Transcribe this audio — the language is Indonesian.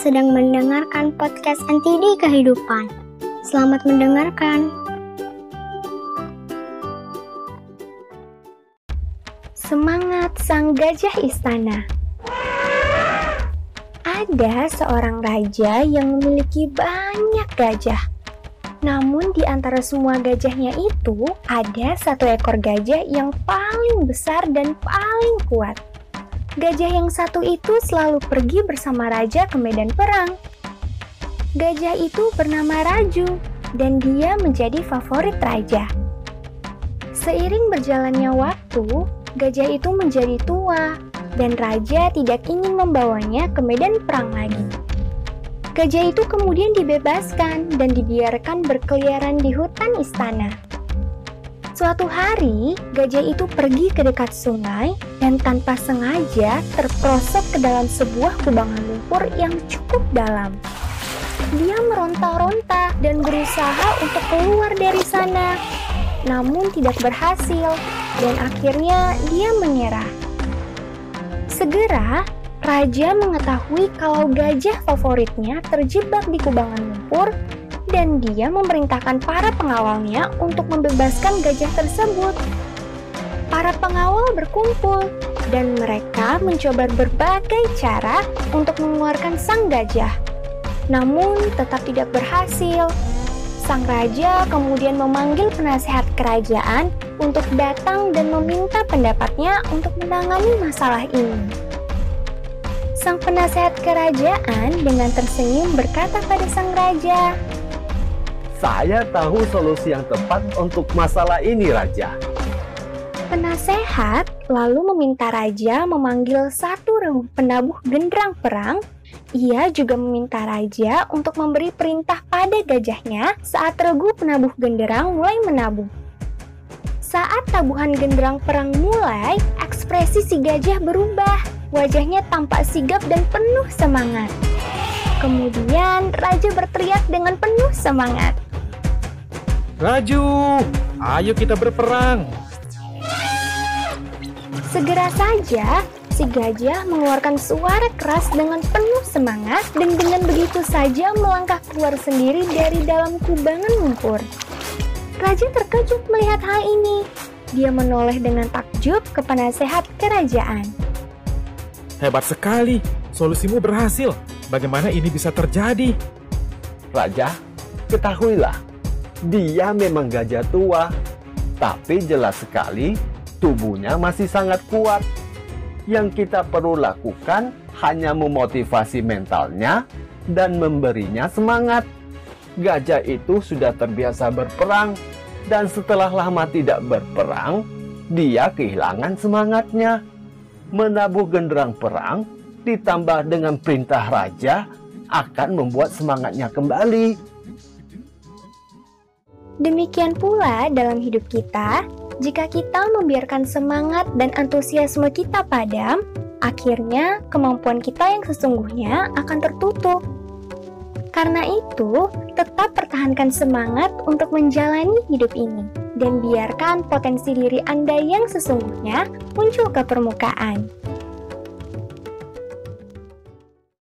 sedang mendengarkan podcast NTD Kehidupan. Selamat mendengarkan. Semangat Sang Gajah Istana Ada seorang raja yang memiliki banyak gajah. Namun di antara semua gajahnya itu, ada satu ekor gajah yang paling besar dan paling kuat. Gajah yang satu itu selalu pergi bersama raja ke medan perang. Gajah itu bernama Raju, dan dia menjadi favorit raja. Seiring berjalannya waktu, gajah itu menjadi tua, dan raja tidak ingin membawanya ke medan perang lagi. Gajah itu kemudian dibebaskan dan dibiarkan berkeliaran di hutan istana. Suatu hari, gajah itu pergi ke dekat sungai dan tanpa sengaja terprosok ke dalam sebuah kubangan lumpur yang cukup dalam. Dia meronta-ronta dan berusaha untuk keluar dari sana, namun tidak berhasil, dan akhirnya dia menyerah. Segera, raja mengetahui kalau gajah favoritnya terjebak di kubangan lumpur, dan dia memerintahkan para pengawalnya untuk membebaskan gajah tersebut. Para pengawal berkumpul, dan mereka mencoba berbagai cara untuk mengeluarkan sang gajah. Namun, tetap tidak berhasil sang raja kemudian memanggil penasehat kerajaan untuk datang dan meminta pendapatnya untuk menangani masalah ini. Sang penasehat kerajaan dengan tersenyum berkata pada sang raja, "Saya tahu solusi yang tepat untuk masalah ini, raja." Penasehat lalu meminta raja memanggil satu penabuh genderang perang ia juga meminta raja untuk memberi perintah pada gajahnya saat regu penabuh genderang mulai menabuh. Saat tabuhan genderang perang mulai, ekspresi si gajah berubah. Wajahnya tampak sigap dan penuh semangat. Kemudian raja berteriak dengan penuh semangat. Raju, ayo kita berperang. Segera saja si gajah mengeluarkan suara keras dengan penuh semangat dan dengan begitu saja melangkah keluar sendiri dari dalam kubangan lumpur. Raja terkejut melihat hal ini. Dia menoleh dengan takjub ke penasehat kerajaan. Hebat sekali, solusimu berhasil. Bagaimana ini bisa terjadi? Raja, ketahuilah, dia memang gajah tua, tapi jelas sekali tubuhnya masih sangat kuat yang kita perlu lakukan hanya memotivasi mentalnya dan memberinya semangat. Gajah itu sudah terbiasa berperang, dan setelah lama tidak berperang, dia kehilangan semangatnya. Menabuh genderang perang ditambah dengan perintah raja akan membuat semangatnya kembali. Demikian pula dalam hidup kita, jika kita membiarkan semangat dan antusiasme kita padam, akhirnya kemampuan kita yang sesungguhnya akan tertutup. Karena itu, tetap pertahankan semangat untuk menjalani hidup ini dan biarkan potensi diri Anda yang sesungguhnya muncul ke permukaan.